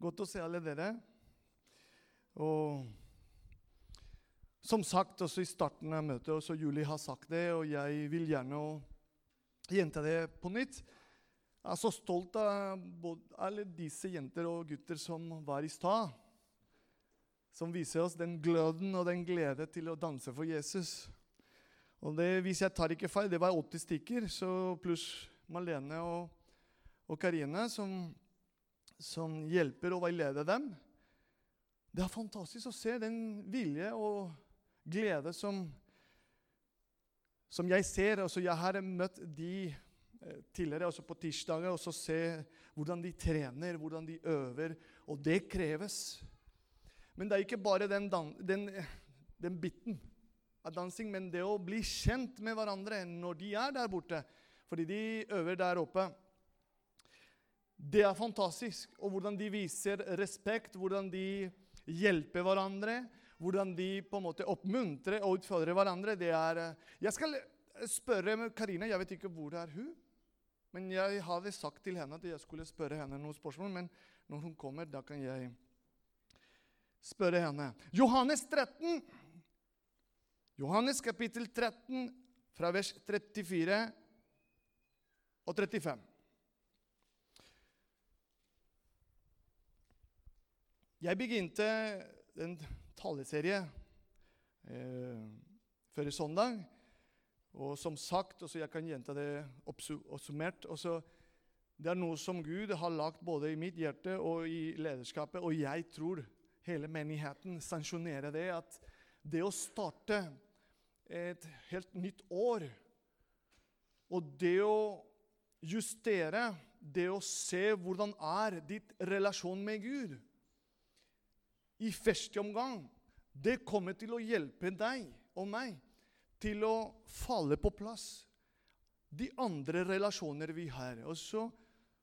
Godt å se alle dere. Og som sagt også i starten av møtet, også Julie har sagt det, og jeg vil gjerne gjenta det på nytt. Jeg er så stolt av både, alle disse jenter og gutter som var i stad. Som viser oss den gløden og den glede til å danse for Jesus. Og det, Hvis jeg tar ikke feil, det var 80 stykker, pluss Malene og, Karine, som, som hjelper og veileder dem. Det er fantastisk å se den vilje og glede som, som jeg ser. Altså, jeg har møtt de eh, tidligere, også på tirsdager, og så se hvordan de trener, hvordan de øver. Og det kreves. Men det er ikke bare den, den, den biten av dansing, men det å bli kjent med hverandre når de er der borte. Fordi de øver der oppe. Det er fantastisk. Og hvordan de viser respekt, hvordan de hjelper hverandre, hvordan de på en måte oppmuntrer og utfordrer hverandre. det er... Eh, jeg skal spørre Karina, jeg vet ikke hvor det er hun. Men jeg hadde sagt til henne at jeg skulle spørre henne noen spørsmål. Men når hun kommer, da kan jeg spørre henne. Johannes 13 Johannes kapittel 13, fra vers 34 og 35. Jeg begynte en taleserie eh, før søndag. Og som sagt, og jeg kan gjenta det oppsummert også, Det er noe som Gud har lagt både i mitt hjerte og i lederskapet. Og jeg tror hele menigheten sanksjonerer det. At det å starte et helt nytt år. Og det å justere, det å se hvordan er ditt relasjon med Gud i første omgang, det kommer til å hjelpe deg og meg til å falle på plass. De andre relasjoner vi har. Også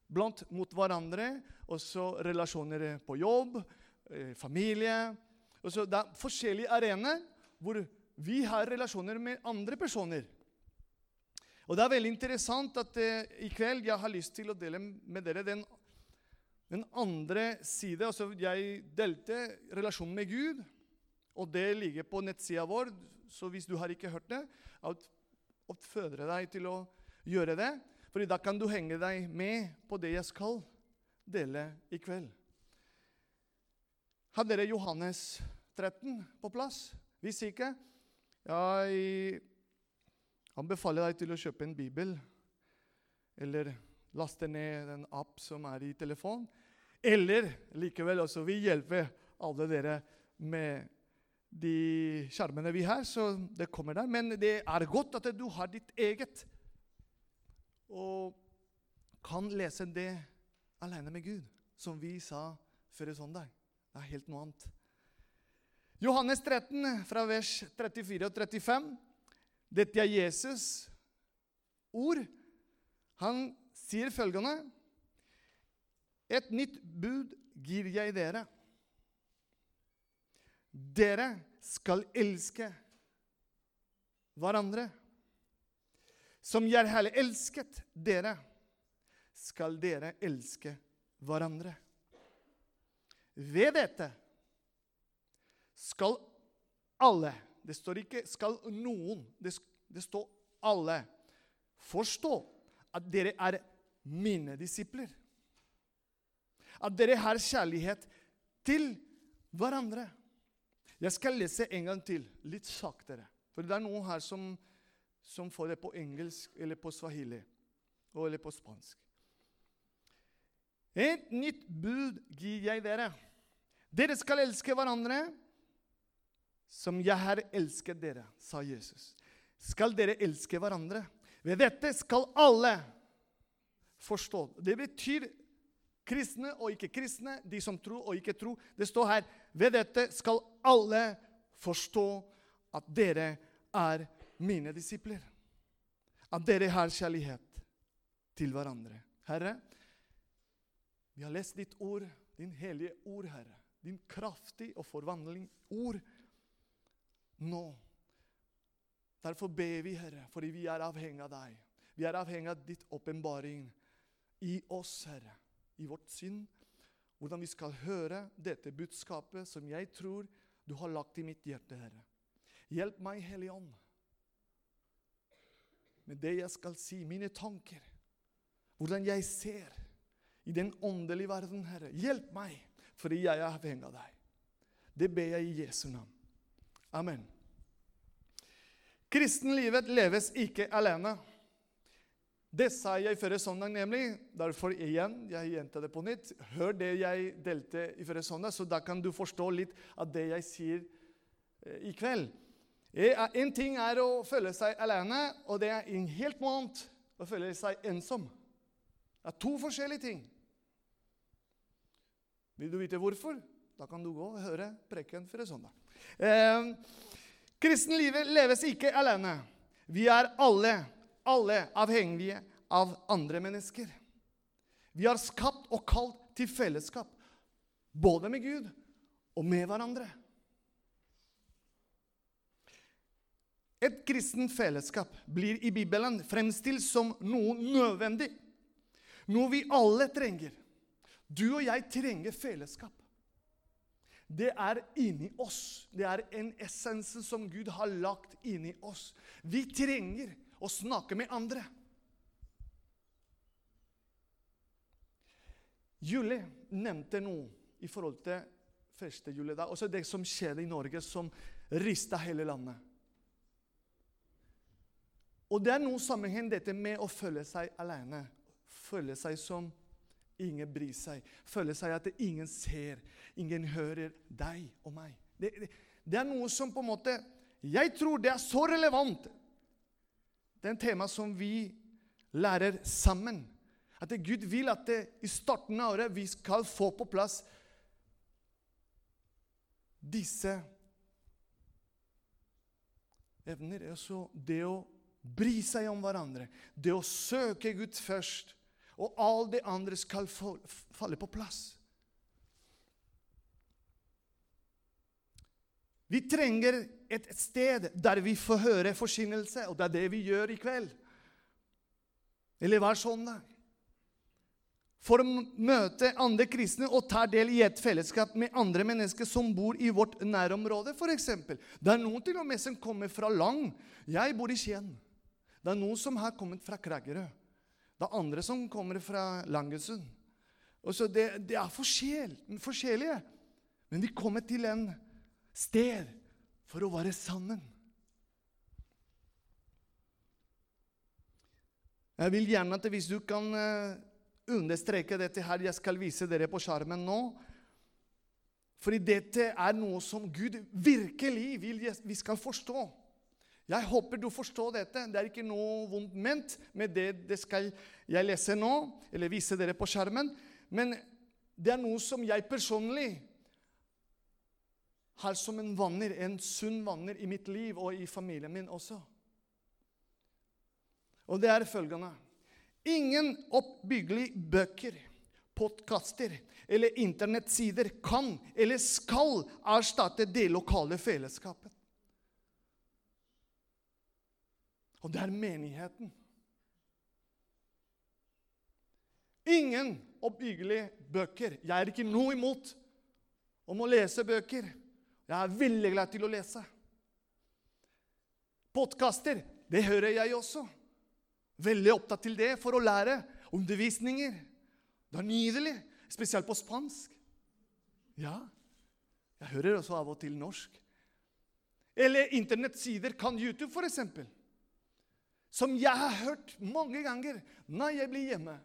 blant mot hverandre, også relasjoner på jobb, eh, familie. Også det er forskjellige arenaer hvor vi har relasjoner med andre personer. Og Det er veldig interessant at eh, i kveld jeg har lyst til å dele med dere den, den andre side. Altså, jeg delte relasjonen med Gud, og det ligger på nettsida vår. Så hvis du har ikke hørt det, oppfordrer deg til å gjøre det. For da kan du henge deg med på det jeg skal dele i kveld. Har dere Johannes 13 på plass? Hvis ikke, jeg anbefaler deg til å kjøpe en bibel, eller laste ned en app som er i telefonen. Eller likevel også vi hjelper alle dere med de skjermene vi har, så det kommer der. Men det er godt at du har ditt eget, og kan lese det alene med Gud, som vi sa før i søndag. Det er helt noe annet. Johannes 13, fra vers 34 og 35. Dette er Jesus' ord. Han sier følgende Et nytt bud gir jeg dere. Dere skal elske hverandre. Som jeg har elsket dere, skal dere elske hverandre. Ved dette skal alle Det står ikke 'skal noen'. Det, det står 'alle'. Forstå at dere er mine disipler. At dere har kjærlighet til hverandre. Jeg skal lese en gang til, litt saktere. For det er noen her som, som får det på engelsk eller på swahili eller på spansk. Et nytt bud gir jeg dere. Dere skal elske hverandre som jeg har elsket dere, sa Jesus, skal dere elske hverandre. Ved dette skal alle forstå. Det betyr kristne og ikke kristne, de som tror og ikke tror. Det står her ved dette skal alle forstå at dere er mine disipler. At dere har kjærlighet til hverandre. Herre, vi har lest ditt ord, din hellige ord, Herre. Din kraftige og forvandling ord nå. Derfor ber vi, Herre, fordi vi er avhengig av deg. Vi er avhengig av ditt åpenbaring i oss, Herre, i vårt sinn hvordan vi skal høre dette budskapet som jeg tror du har lagt i mitt hjerte, Herre. Hjelp meg, Hellige Ånd, med det jeg skal si, mine tanker, hvordan jeg ser i den åndelige verden, Herre. Hjelp meg, fordi jeg er avhengig av deg. Det ber jeg i Jesu navn. Amen. Kristenlivet leves ikke alene. Det sa jeg forrige søndag, nemlig. Derfor igjen, jeg gjentar det på nytt. Hør det jeg delte i forrige søndag, så da kan du forstå litt av det jeg sier eh, i kveld. En ting er å føle seg alene, og det er en helt måned å føle seg ensom. Det er to forskjellige ting. Vil du vite hvorfor? Da kan du gå og høre preken forrige søndag. Eh, Kristenlivet leves ikke alene. Vi er alle, alle avhengige av andre mennesker. Vi har skapt og kalt til fellesskap, både med Gud og med hverandre. Et kristent fellesskap blir i Bibelen fremstilt som noe nødvendig. Noe vi alle trenger. Du og jeg trenger fellesskap. Det er inni oss. Det er en essens som Gud har lagt inni oss. Vi trenger å snakke med andre. Julie nevnte noe i forhold til første juledag. Også det som skjedde i Norge, som rista hele landet. Og det er noe sammenheng dette med å føle seg alene. Føle seg som ingen bryr seg. Føle seg at ingen ser, ingen hører deg og meg. Det, det, det, er noe som på en måte Jeg tror det er så relevant, det er en tema som vi lærer sammen. At Gud vil at det, i starten av året vi skal få på plass disse evner. Altså det å bry seg om hverandre. Det å søke Gud først. Og alt det andre skal falle på plass. Vi trenger et sted der vi får høre forkynnelse, og det er det vi gjør i kveld. Eller hver søndag. For å møte andre kristne og ta del i et fellesskap med andre mennesker som bor i vårt nærområde, f.eks. Det er noen til og med som kommer fra lang. Jeg bor i Skien. Det er noen som har kommet fra Kragerø. Det er andre som kommer fra Langesund. Det, det, er forskjell, forskjellige. Men vi kommer til en sted for å være sammen. Jeg vil gjerne at hvis du kan eh, understreke dette her Jeg skal vise dere på skjermen nå. Fordi dette er noe som Gud virkelig vil vi skal forstå. Jeg håper du forstår dette. Det er ikke noe vondt ment med det, det skal jeg lese nå, eller vise dere på skjermen. Men det er noe som jeg personlig har som en vanner, en sunn vanner i mitt liv og i familien min også. Og det er følgende Ingen oppbyggelige bøker, podkaster eller internettsider kan eller skal erstatte det lokale fellesskapet. Og det er menigheten. Ingen oppbyggelige bøker. Jeg er ikke noe imot om å lese bøker. Jeg er veldig glad til å lese. Podkaster, det hører jeg også. Veldig opptatt til det for å lære. Undervisninger. Det er nydelig. Spesielt på spansk. Ja. Jeg hører også av og til norsk. Eller internettsider. Kan YouTube, f.eks som jeg har hørt mange ganger når jeg blir hjemme.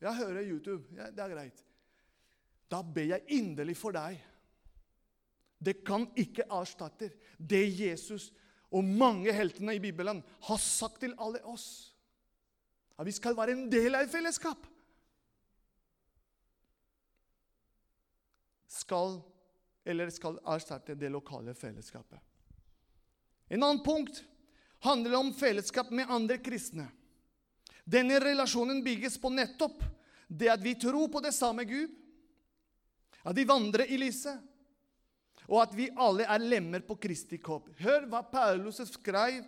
Jeg hører YouTube. Ja, det er greit. Da ber jeg inderlig for deg. Det kan ikke erstatte det Jesus og mange heltene i Bibelen har sagt til alle oss. At vi skal være en del av et fellesskap. Skal eller skal erstatte det lokale fellesskapet. En annen punkt handler om fellesskap med andre kristne. Denne relasjonen bygges på nettopp det at vi tror på det samme Gud, at vi vandrer i lyset, og at vi alle er lemmer på Kristi kopp. Hør hva Paulus skrev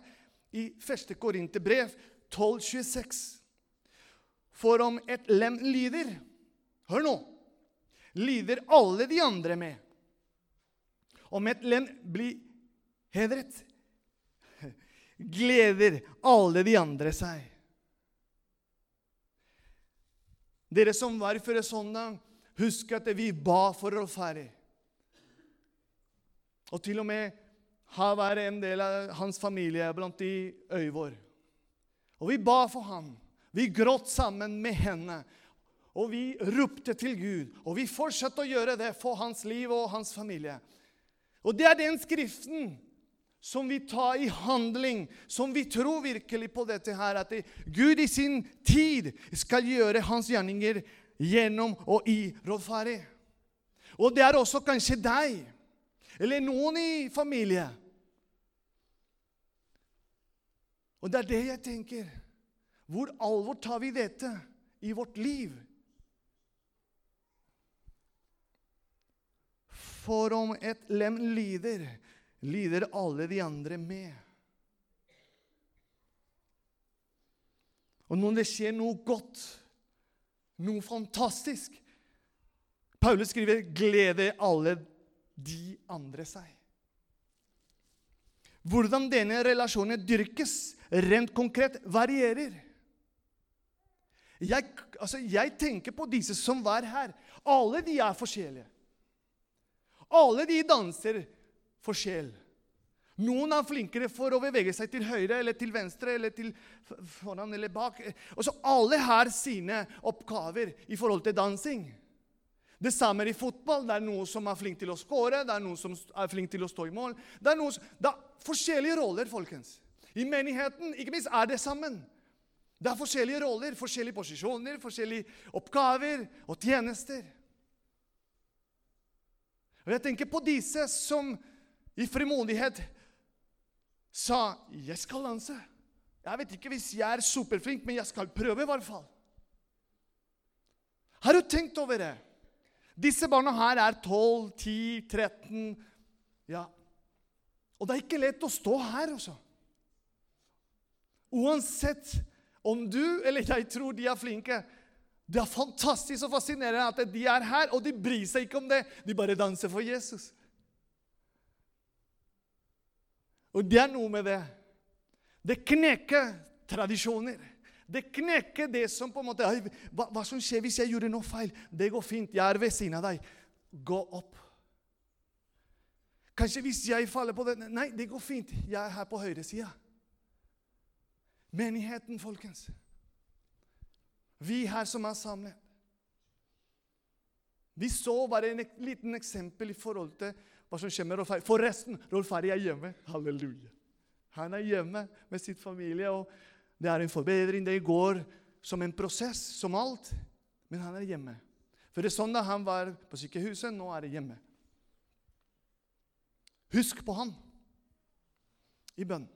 i 1. Korinterbrev 12,26. For om et lem lider Hør nå! lider alle de andre med. Om et lem blir hedret, gleder alle de andre seg. Dere som var i før søndag, husk at vi ba for Harry. Og til og med har vært en del av hans familie blant de Øyvor. Og vi ba for ham. Vi gråt sammen med henne. Og vi ropte til Gud. Og vi fortsatte å gjøre det for hans liv og hans familie. Og det er den skriften som vi tar i handling, som vi tror virkelig på dette her, at Gud i sin tid skal gjøre hans gjerninger gjennom og i rådfare. Og det er også kanskje deg, eller noen i familie. Og det er det jeg tenker. Hvor alvor tar vi dette i vårt liv? For om et lem lider, lider alle de andre med. Og når det skjer noe godt, noe fantastisk Paulus skriver 'glede alle de andre seg'. Hvordan denne relasjonen dyrkes rent konkret, varierer. Jeg, altså, jeg tenker på disse som var her. Alle de er forskjellige. Alle de danser forskjell. Noen er flinkere for å bevege seg til høyre eller til venstre eller til foran eller bak. Og så Alle har sine oppgaver i forhold til dansing. Det samme er i fotball. Det er noen som er flink til å skåre, det er noen som er flink til å stå i mål. Det er, noen, det er forskjellige roller, folkens. I menigheten ikke minst, er det sammen. Det er forskjellige roller, forskjellige posisjoner, forskjellige oppgaver og tjenester. Og Jeg tenker på disse som i frimodighet sa 'Jeg skal danse'. Jeg vet ikke hvis jeg er superflink, men jeg skal prøve i hvert fall. Har du tenkt over det? Disse barna her er 12, 10, 13 Ja. Og det er ikke lett å stå her, altså. Uansett om du eller jeg tror de er flinke, det er fantastisk og fascinerende at de er her, og de bryr seg ikke om det. De bare danser for Jesus. Og det er noe med det. Det knekker tradisjoner. Det knekker det som på en måte hva, hva, som skjer hvis jeg gjorde noe feil? Det går fint. Jeg er ved siden av deg. Gå opp. Kanskje hvis jeg faller på det Nei, det går fint. Jeg er her på høyresida. Menigheten, folkens. Vi her som er samlet. Vi så bare en liten eksempel i forhold til hva som skjer med Rolf Harry. Forresten, Rolf Harry er hjemme. Halleluja. Han er hjemme med sitt familie, og det er en forbedring. Det går som en prosess, som alt. Men han er hjemme. For det er sånn da han var på sykehuset, nå er det hjemme. Husk på han i bønn.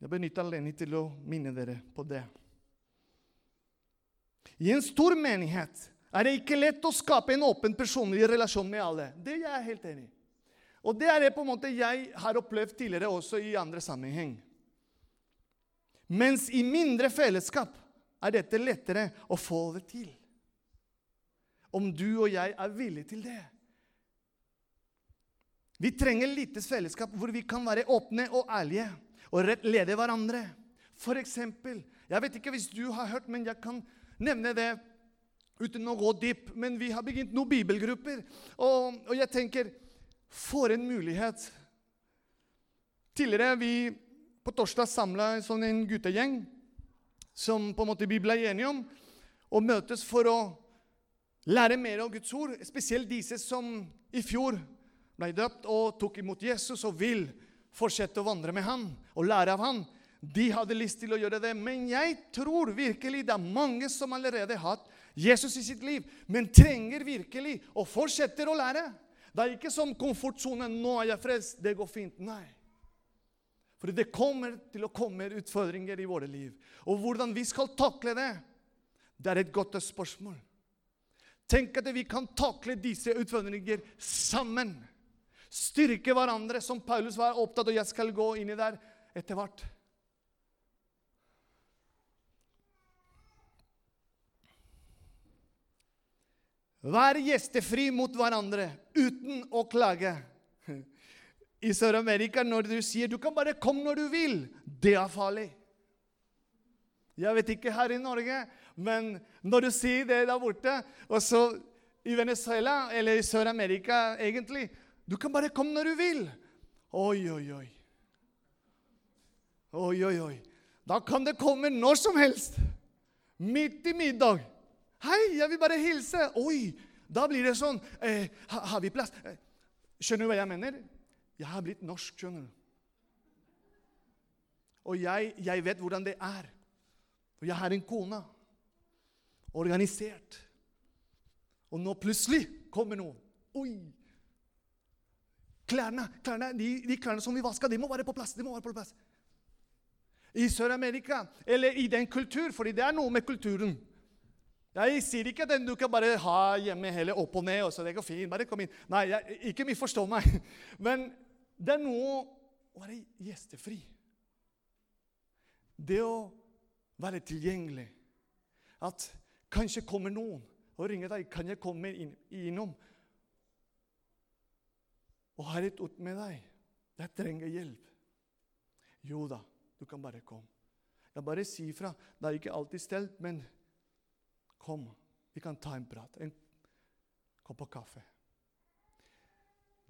Jeg benytter anledningen til å minne dere på det. I en stor menighet er det ikke lett å skape en åpen personlig relasjon med alle. Det er jeg helt enig i. Og det er det på en måte jeg har opplevd tidligere også i andre sammenheng. Mens i mindre fellesskap er dette lettere å få det til. Om du og jeg er villige til det. Vi trenger lite fellesskap hvor vi kan være åpne og ærlige og lede hverandre. For eksempel, jeg vet ikke hvis du har hørt, men jeg kan nevne det uten å gå dypt. Men vi har begynt noen bibelgrupper, og, og jeg tenker For en mulighet! Tidligere vi på torsdag samla sånn en guttegjeng som på en måte vi ble enige om, og møtes for å lære mer av Guds ord. Spesielt disse som i fjor ble døpt og tok imot Jesus og vil fortsette å vandre med han og lære av han. De hadde lyst til å gjøre det, men jeg tror virkelig det er mange som allerede har hatt Jesus i sitt liv, men trenger virkelig og fortsetter å lære. Det er ikke som komfortsonen 'Nå er jeg frelst. Det går fint.' Nei. For det kommer til å komme utfordringer i våre liv. Og hvordan vi skal takle det, det er et godt spørsmål. Tenk at vi kan takle disse utfordringer sammen. Styrke hverandre, som Paulus var opptatt av. Jeg skal gå inn i der etter hvert. Vær gjestefri mot hverandre uten å klage. I Sør-Amerika, når du sier 'du kan bare komme når du vil', det er farlig. Jeg vet ikke her i Norge, men når du sier det der borte Og så i Venezuela, eller i Sør-Amerika egentlig 'Du kan bare komme når du vil'. Oi, oi, oi. Oi, oi, oi. Da kan det komme når som helst. Midt i middag. 'Hei, jeg vil bare hilse.' Oi, da blir det sånn. Eh, har vi plass? Eh, skjønner du hva jeg mener? Jeg har blitt norsk, skjønner du. Og jeg, jeg vet hvordan det er. For jeg har en kone. Organisert. Og nå plutselig kommer noen. Oi! Klærne, klærne de, de, klærne som vi vaska, de må være på plass. de må være på plass. I Sør-Amerika, eller i den kultur, fordi det er noe med kulturen. Jeg sier ikke at du kan bare ha hjemme hele opp og ned. og så det går fint, bare kom inn. Nei, jeg, ikke misforstå meg. Men det er noe å være gjestefri. Det å være tilgjengelig. At kanskje kommer noen og ringer deg. 'Kan jeg komme inn, innom?' Og har et ord med deg. Jeg trenger hjelp. Jo da, du kan bare komme. Jeg bare sier fra. Det er ikke alltid stelt, men kom. Vi kan ta en prat. En kopp kaffe.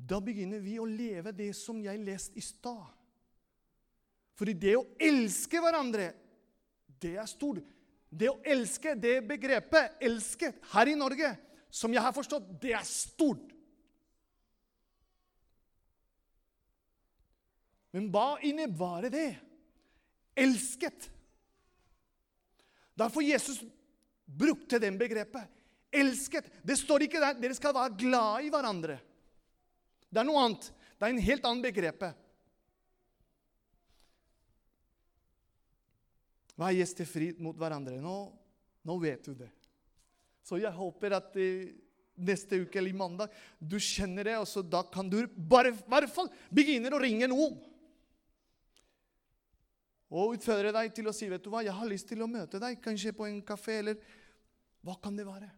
Da begynner vi å leve det som jeg leste i stad. Fordi det å elske hverandre, det er stort. Det å elske, det begrepet 'elske' her i Norge, som jeg har forstått, det er stort. Men hva innebar det? Elsket. Derfor Jesus brukte den begrepet. Elsket. Det står ikke der dere skal være glad i hverandre. Det er noe annet. Det er en helt annen begrep. Vær gjestefri mot hverandre. Nå, nå, vet du det. Så jeg håper at eh, neste uke eller i mandag du kjenner det, og så da kan du bare i hvert fall begynne å ringe noen. Og utfordre deg til å si vet du hva, jeg har lyst til å møte deg, kanskje på en kafé, eller hva kan det være?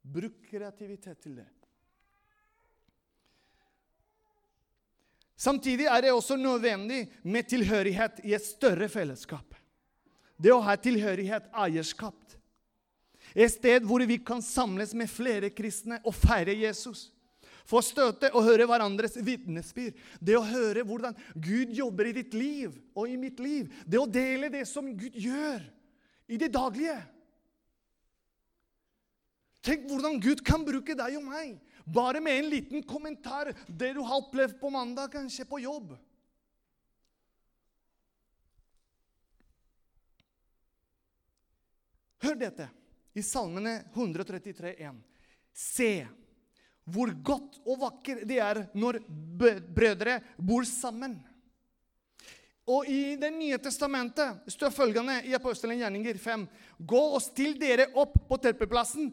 Bruk kreativitet til det. Samtidig er det også nødvendig med tilhørighet i et større fellesskap. Det å ha tilhørighet, eierskap. Et sted hvor vi kan samles med flere kristne og feire Jesus. Få støte og høre hverandres vitnesbyrd. Det å høre hvordan Gud jobber i ditt liv og i mitt liv. Det å dele det som Gud gjør i det daglige. Tenk hvordan Gud kan bruke deg og meg bare med en liten kommentar, det du har opplevd på mandag, kanskje på jobb. Hør dette i Salmene 133, 133,1. Se hvor godt og vakker det er når brødre bor sammen. Og I Det nye testamentet står følgende i Apostelen gjerninger 5.: Gå og still dere opp på terpeplassen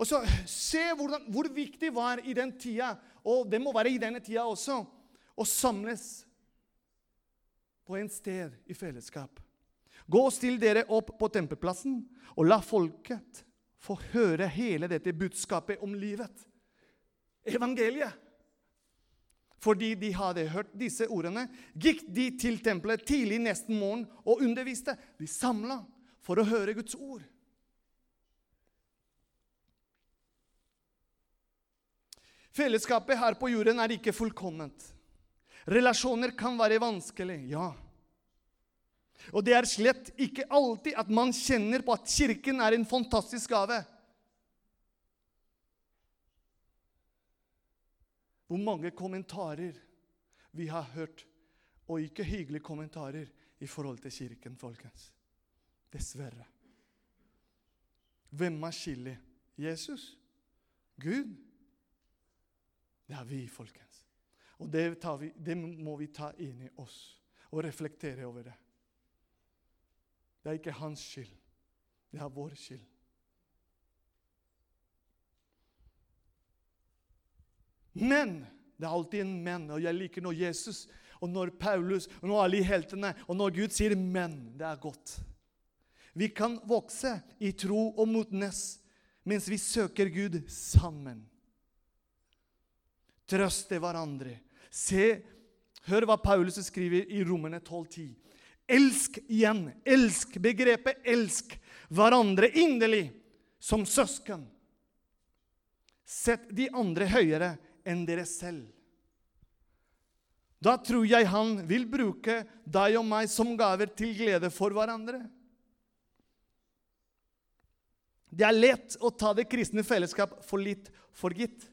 og så Se hvordan, hvor viktig det var i den tida, og det må være i denne tida også, å samles på en sted i fellesskap. Gå og still dere opp på tempelplassen, og la folket få høre hele dette budskapet om livet. Evangeliet. Fordi de hadde hørt disse ordene, gikk de til tempelet tidlig neste morgen og underviste. De samla for å høre Guds ord. Fellesskapet her på jorden er ikke fullkomment. Relasjoner kan være vanskelig, ja. Og det er slett ikke alltid at man kjenner på at Kirken er en fantastisk gave. Hvor mange kommentarer vi har hørt, og ikke hyggelige kommentarer i forhold til Kirken, folkens. Dessverre. Hvem er skyldig? Jesus? Gud? Det er vi, folkens. Og det, vi, det må vi ta inn i oss og reflektere over det. Det er ikke hans skyld. Det er vår skyld. Men det er alltid en men, og jeg liker når Jesus og når Paulus og når alle heltene og når Gud sier 'men'. Det er godt. Vi kan vokse i tro og motnes mens vi søker Gud sammen. Trøste hverandre. Se, hør hva Paulus skriver i Romerne 12,10. Elsk igjen. Elsk. Begrepet elsk hverandre inderlig som søsken. Sett de andre høyere enn dere selv. Da tror jeg han vil bruke deg og meg som gaver til glede for hverandre. Det er lett å ta det kristne fellesskap for litt for gitt.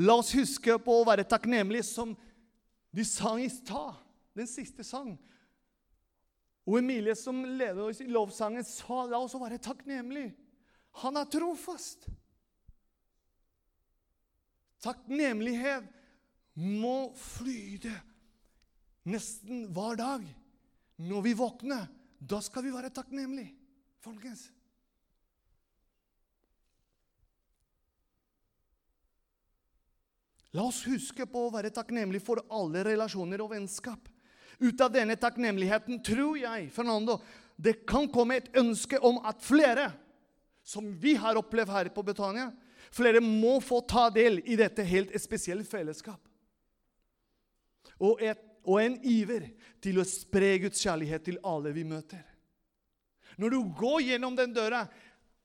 La oss huske på å være takknemlige, som de sang i stad, den siste sang. Og Emilie, som leder oss i lovsangen, sa la oss være takknemlige. Han er trofast. Takknemlighet må flyte nesten hver dag. Når vi våkner, da skal vi være takknemlige, folkens. La oss huske på å være takknemlige for alle relasjoner og vennskap. Ut av denne takknemligheten tror jeg Fernando, det kan komme et ønske om at flere, som vi har opplevd her på Betania, flere må få ta del i dette helt spesielle fellesskap. Og, et, og en iver til å spre Guds kjærlighet til alle vi møter. Når du går gjennom den døra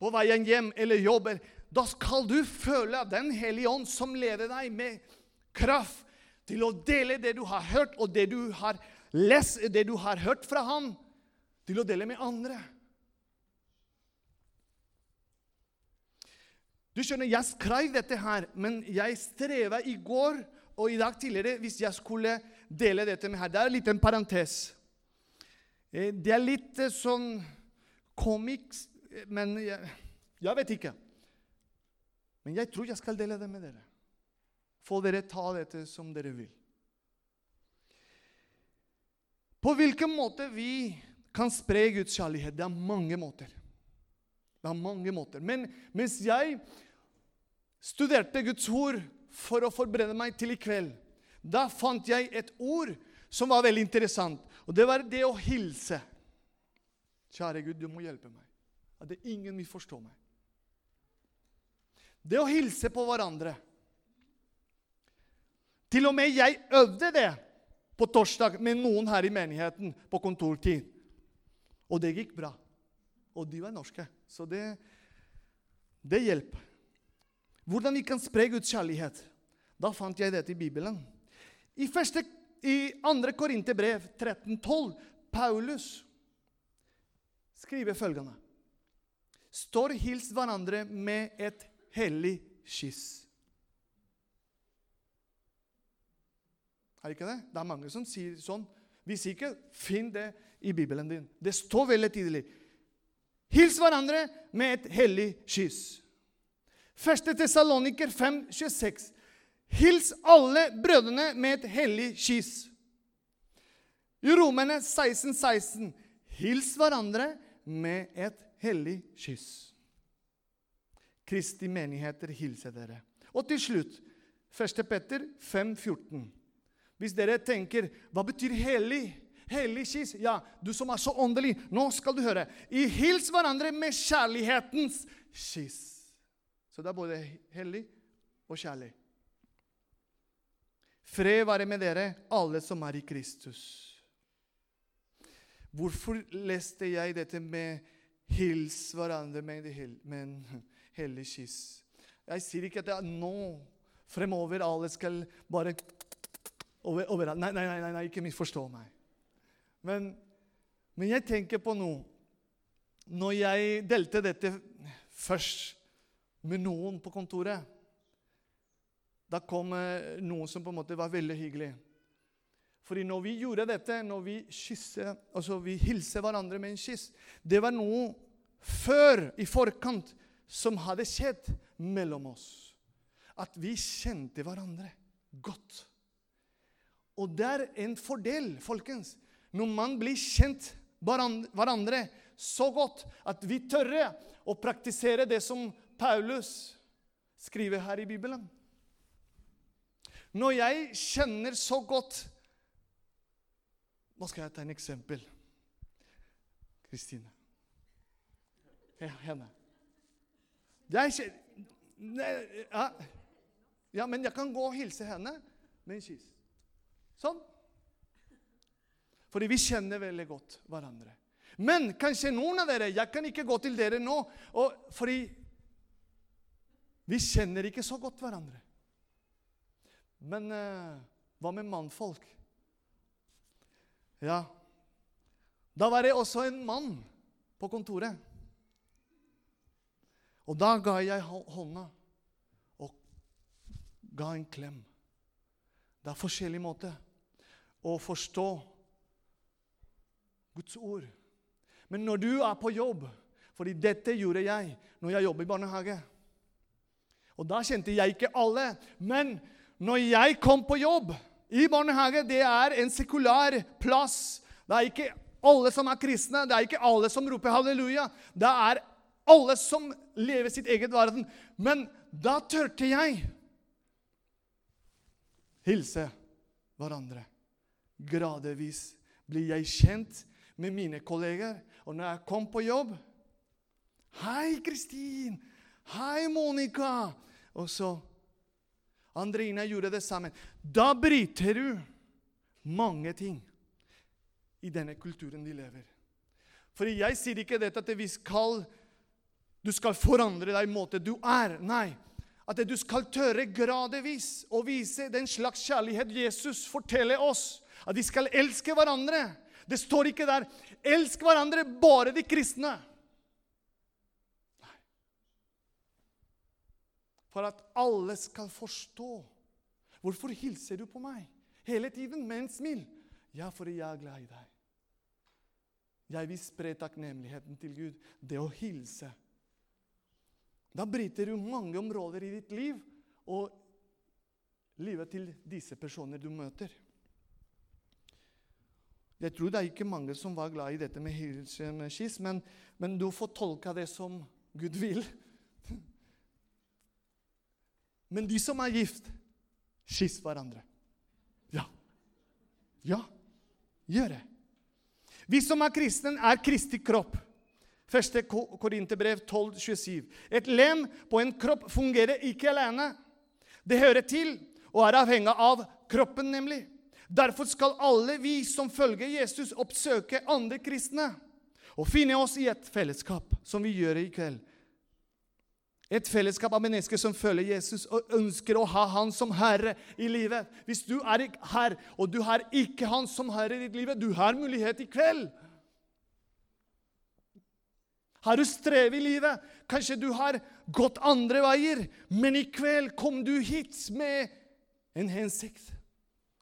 på veien hjem eller jobber, da skal du føle Den hellige ånd som leder deg med kraft til å dele det du har hørt, og det du har lest, det du har hørt fra ham, til å dele med andre. Du skjønner, Jeg skrev dette her, men jeg streva i går og i dag tidligere hvis jeg skulle dele dette med her. Det er litt en parentes. Eh, det er litt eh, sånn komiks, men jeg, jeg vet ikke. Men jeg tror jeg skal dele det med dere. Få dere ta dette som dere vil. På hvilken måte vi kan spre Guds kjærlighet? Det er mange måter. Det er mange måter. Men mens jeg studerte Guds ord for å forberede meg til i kveld, da fant jeg et ord som var veldig interessant. Og det var det å hilse. Kjære Gud, du må hjelpe meg. At det ingen forstå meg. Det å hilse på hverandre. Til og med jeg øvde det på torsdag med noen her i menigheten på kontortid. Og det gikk bra. Og de var norske, så det, det hjelper. Hvordan vi kan spre Guds kjærlighet. Da fant jeg dette i Bibelen. I, første, i 2. Korinterbrev 13,12 Paulus skriver følgende Står hils hverandre med et hellig kyss. Er det ikke det? Det er mange som sier sånn. Hvis ikke, finn det i Bibelen din. Det står veldig tydelig. Hils hverandre med et hellig kyss. 1. Tessaloniker 5, 26. Hils alle brødrene med et hellig kyss. I Romerne 16, 16. Hils hverandre med et hellig kyss. Kristi menigheter hilser dere. Og til slutt, 1. Petter 5, 14. Hvis dere tenker hva betyr hellig? Hellig kyss? Ja, du som er så åndelig, nå skal du høre. I hils hverandre med kjærlighetens kyss. Så det er både hellig og kjærlig. Fred være med dere, alle som er i Kristus. Hvorfor leste jeg dette med 'hils hverandre med en hellig kyss'? Jeg sier ikke at er nå fremover alle skal bare over, over. Nei, nei, nei, nei, ikke misforstå meg. Men, men jeg tenker på noe. Når jeg delte dette først med noen på kontoret, da kom eh, noen som på en måte var veldig hyggelig. Fordi når vi gjorde dette, når vi kysser, altså vi hilser hverandre med en kyss Det var noe før, i forkant, som hadde skjedd mellom oss. At vi kjente hverandre godt. Og det er en fordel, folkens, når man blir kjent hverandre så godt at vi tør å praktisere det som Paulus skriver her i Bibelen. Når jeg kjenner så godt Nå skal jeg ta en eksempel. Kristine. Ja, henne. er ikke Nei, ja. ja, men jeg kan gå og hilse henne med en kyss. Sånn. Fordi vi kjenner veldig godt hverandre. Men kanskje noen av dere Jeg kan ikke gå til dere nå, og, fordi vi kjenner ikke så godt hverandre. Men uh, hva med mannfolk? Ja, da var det også en mann på kontoret. Og da ga jeg hånda og ga en klem. Det er forskjellig måte å forstå Guds ord. Men når du er på jobb fordi dette gjorde jeg når jeg jobbet i barnehage. Og da kjente jeg ikke alle. Men når jeg kom på jobb i barnehage, det er en sekular plass. Det er ikke alle som er kristne, det er ikke alle som roper halleluja. Det er alle som lever sitt eget verden. Men da tørte jeg hilse hverandre. Gradvis blir jeg kjent med mine kolleger. Og når jeg kom på jobb Hei, Kristin! Hei, Monica! Og så Andrina gjorde det samme. Da bryter du mange ting i denne kulturen de lever. For jeg sier ikke dette at vi skal, du skal forandre deg i måte du er. Nei. At du skal tørre gradvis å vise den slags kjærlighet Jesus forteller oss. At de skal elske hverandre. Det står ikke der 'elsk hverandre, bare de kristne'. Nei. For at alle skal forstå. Hvorfor hilser du på meg hele tiden med en smil? Ja, fordi jeg er glad i deg. Jeg vil spre takknemligheten til Gud. Det å hilse. Da bryter du mange områder i ditt liv og livet til disse personer du møter. Jeg tror det er ikke mange som var glad i dette med hilse med kyss, men, men du får tolka det som Gud vil. Men de som er gift, kyss hverandre. Ja. Ja, gjør det. Vi som er kristne, er Kristi kropp. 1. Korinterbrev 12, 27. Et lem på en kropp fungerer ikke alene. Det hører til og er avhengig av kroppen, nemlig. Derfor skal alle vi som følger Jesus, oppsøke andre kristne og finne oss i et fellesskap, som vi gjør i kveld. Et fellesskap av mennesker som følger Jesus og ønsker å ha Han som herre i livet. Hvis du er her, og du har ikke Han som herre i ditt liv, du har mulighet i kveld. Har du strev i livet? Kanskje du har gått andre veier, men i kveld kom du hit med en hensikt.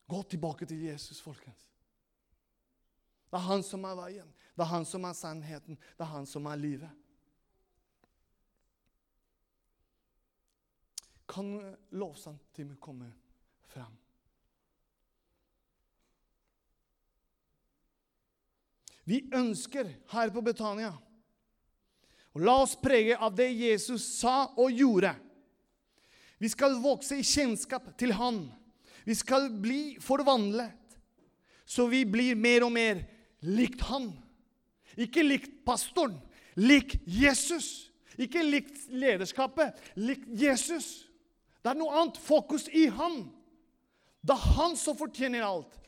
Gå tilbake til Jesus, folkens. Det er han som er veien, det er han som er sannheten, det er han som er livet. Kan lovsangtimen komme fram? Vi ønsker her på Betania å la oss prege av det Jesus sa og gjorde. Vi skal vokse i kjennskap til Han. Vi skal bli forvandlet, så vi blir mer og mer likt Han. Ikke likt pastoren, lik Jesus. Ikke likt lederskapet, likt Jesus. Det er noe annet fokus i Han. Det er Han som fortjener alt.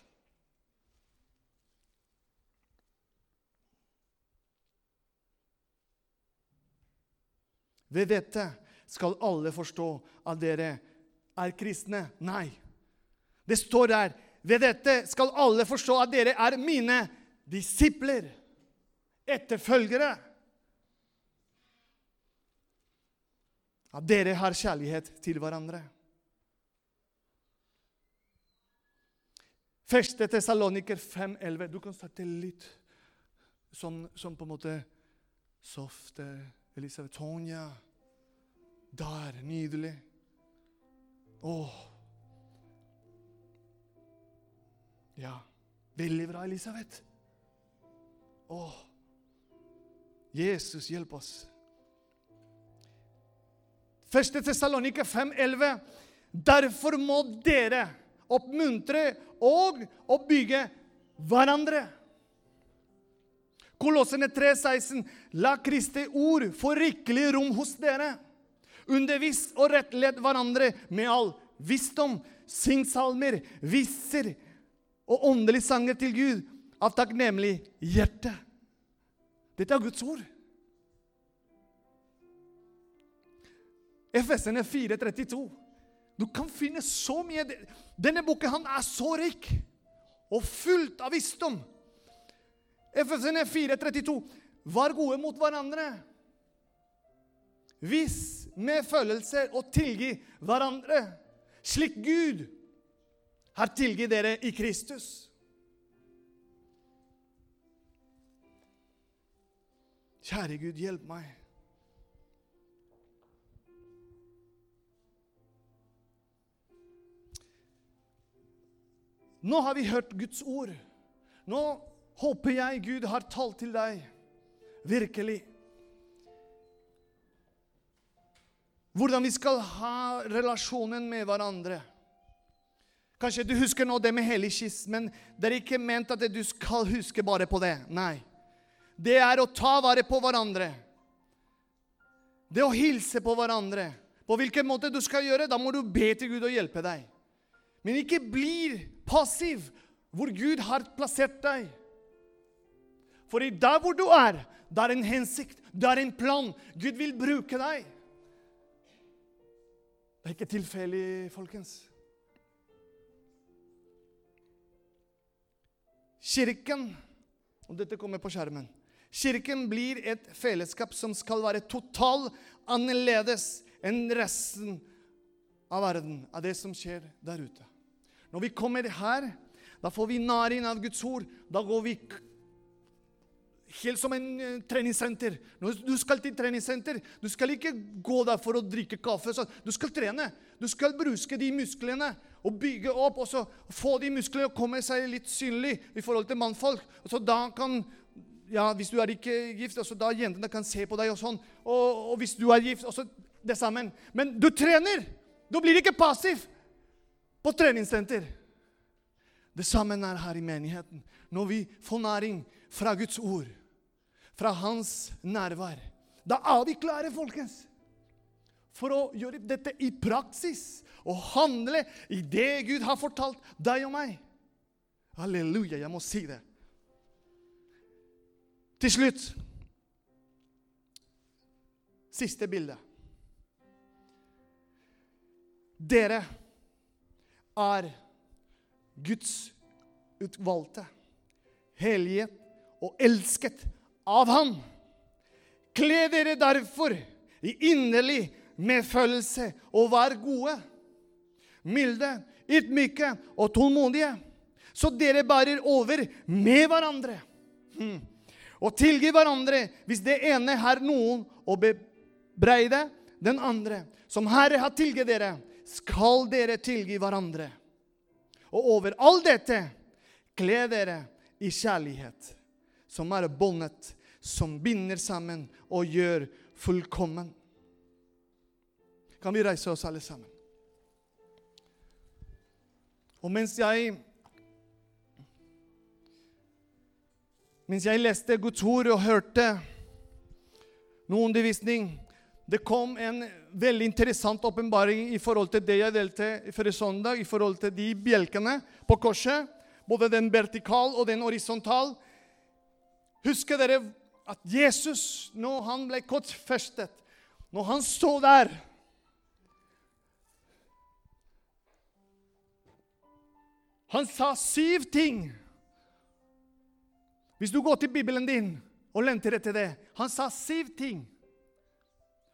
Ved dette skal alle forstå at dere er kristne. Nei. Det står der ved dette skal alle forstå at dere er mine disipler, etterfølgere. At dere har kjærlighet til hverandre. Første Tessaloniker 5,11. Du kan starte litt sånn, sånn på en måte softe. Elisabeth Tonja. Der. Nydelig. Åh. Ja. Veldig bra, Elisabeth. Åh. Jesus, hjelp oss. Første Tessaloniker 5,11. Derfor må dere oppmuntre og oppbygge hverandre. Kolossene 3,16. La Kristi ord få rikelig rom hos dere. Undervis og rettled hverandre med all visdom, singsalmer, visser og åndelige sanger til Gud av takknemlig hjerte. Dette er Guds ord. Efesene 4,32. Du kan finne så mye Denne boken han er så rik og fullt av visdom. Efesene 4,32. Vær gode mot hverandre. Vis medfølelse og tilgi hverandre, slik Gud har tilgitt dere i Kristus. Kjære Gud, hjelp meg. Nå har vi hørt Guds ord. Nå håper jeg Gud har talt til deg. Virkelig. Hvordan vi skal ha relasjonen med hverandre. Kanskje du husker nå det med hellig men det er ikke ment at du skal huske bare på det. Nei. Det er å ta vare på hverandre. Det å hilse på hverandre. På hvilken måte du skal gjøre, da må du be til Gud å hjelpe deg. Men ikke bli passiv hvor Gud har plassert deg. For i der hvor du er, det er en hensikt, det er en plan. Gud vil bruke deg. Det er ikke tilfeldig, folkens. Kirken og dette kommer på skjermen. Kirken blir et fellesskap som skal være totalt annerledes enn resten av verden, av det som skjer der ute. Når vi kommer her, da får vi næring av Guds ord. Da går vi helt som en uh, treningssenter. Når du skal til treningssenter, du skal ikke gå der for å drikke kaffe. Du skal trene. Du skal bruke de musklene og bygge opp og så få de musklene og komme seg litt synlig i forhold til mannfolk. Og så da kan ja, Hvis du er ikke gift, så da jentene kan se på deg og sånn. Og, og hvis du er gift, også det sammen. Men du trener! Du blir ikke passiv på treningssenter. Det samme er her i menigheten. Når vi får næring fra Guds ord, fra Hans nærvær, da er vi klare, folkens, for å gjøre dette i praksis og handle i det Gud har fortalt deg og meg. Halleluja, jeg må si det. Til slutt Siste bilde. Dere er Guds utvalgte, hellige og elsket av Han. Kle dere derfor i inderlig medfølelse og vær gode, milde, ydmyke og tålmodige, så dere bærer over med hverandre. Hmm. Og tilgi hverandre hvis det ene har noen å bebreide den andre. Som Herre har tilgitt dere, skal dere tilgi hverandre. Og over all dette kle dere i kjærlighet, som er båndet som binder sammen og gjør fullkommen. Kan vi reise oss alle sammen? Og mens jeg Mens jeg leste Guds ord og hørte noe undervisning det kom en veldig interessant åpenbaring i forhold til det jeg delte forrige søndag, i forhold til de bjelkene på korset. Både den vertikal og den horisontal. Husker dere at Jesus, når han ble korsfestet, når han sto der Han sa syv ting. Hvis du går til Bibelen din og lenter etter det Han sa syv ting.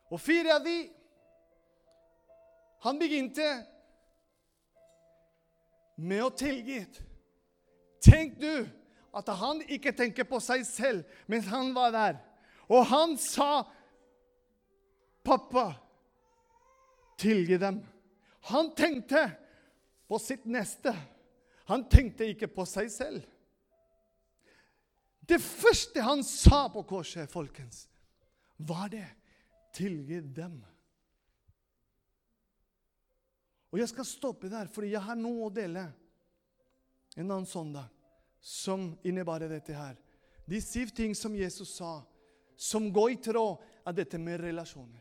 Og fire av de Han begynte med å tilgi. Tenk du at han ikke tenker på seg selv mens han var der. Og han sa, 'Pappa, tilgi dem.' Han tenkte på sitt neste. Han tenkte ikke på seg selv. Det første han sa på korset, folkens, var det tilgi dem. Og jeg skal stoppe der, fordi jeg har noe å dele en annen søndag som innebærer dette her. De syv ting som Jesus sa, som går i tråd av dette med relasjoner.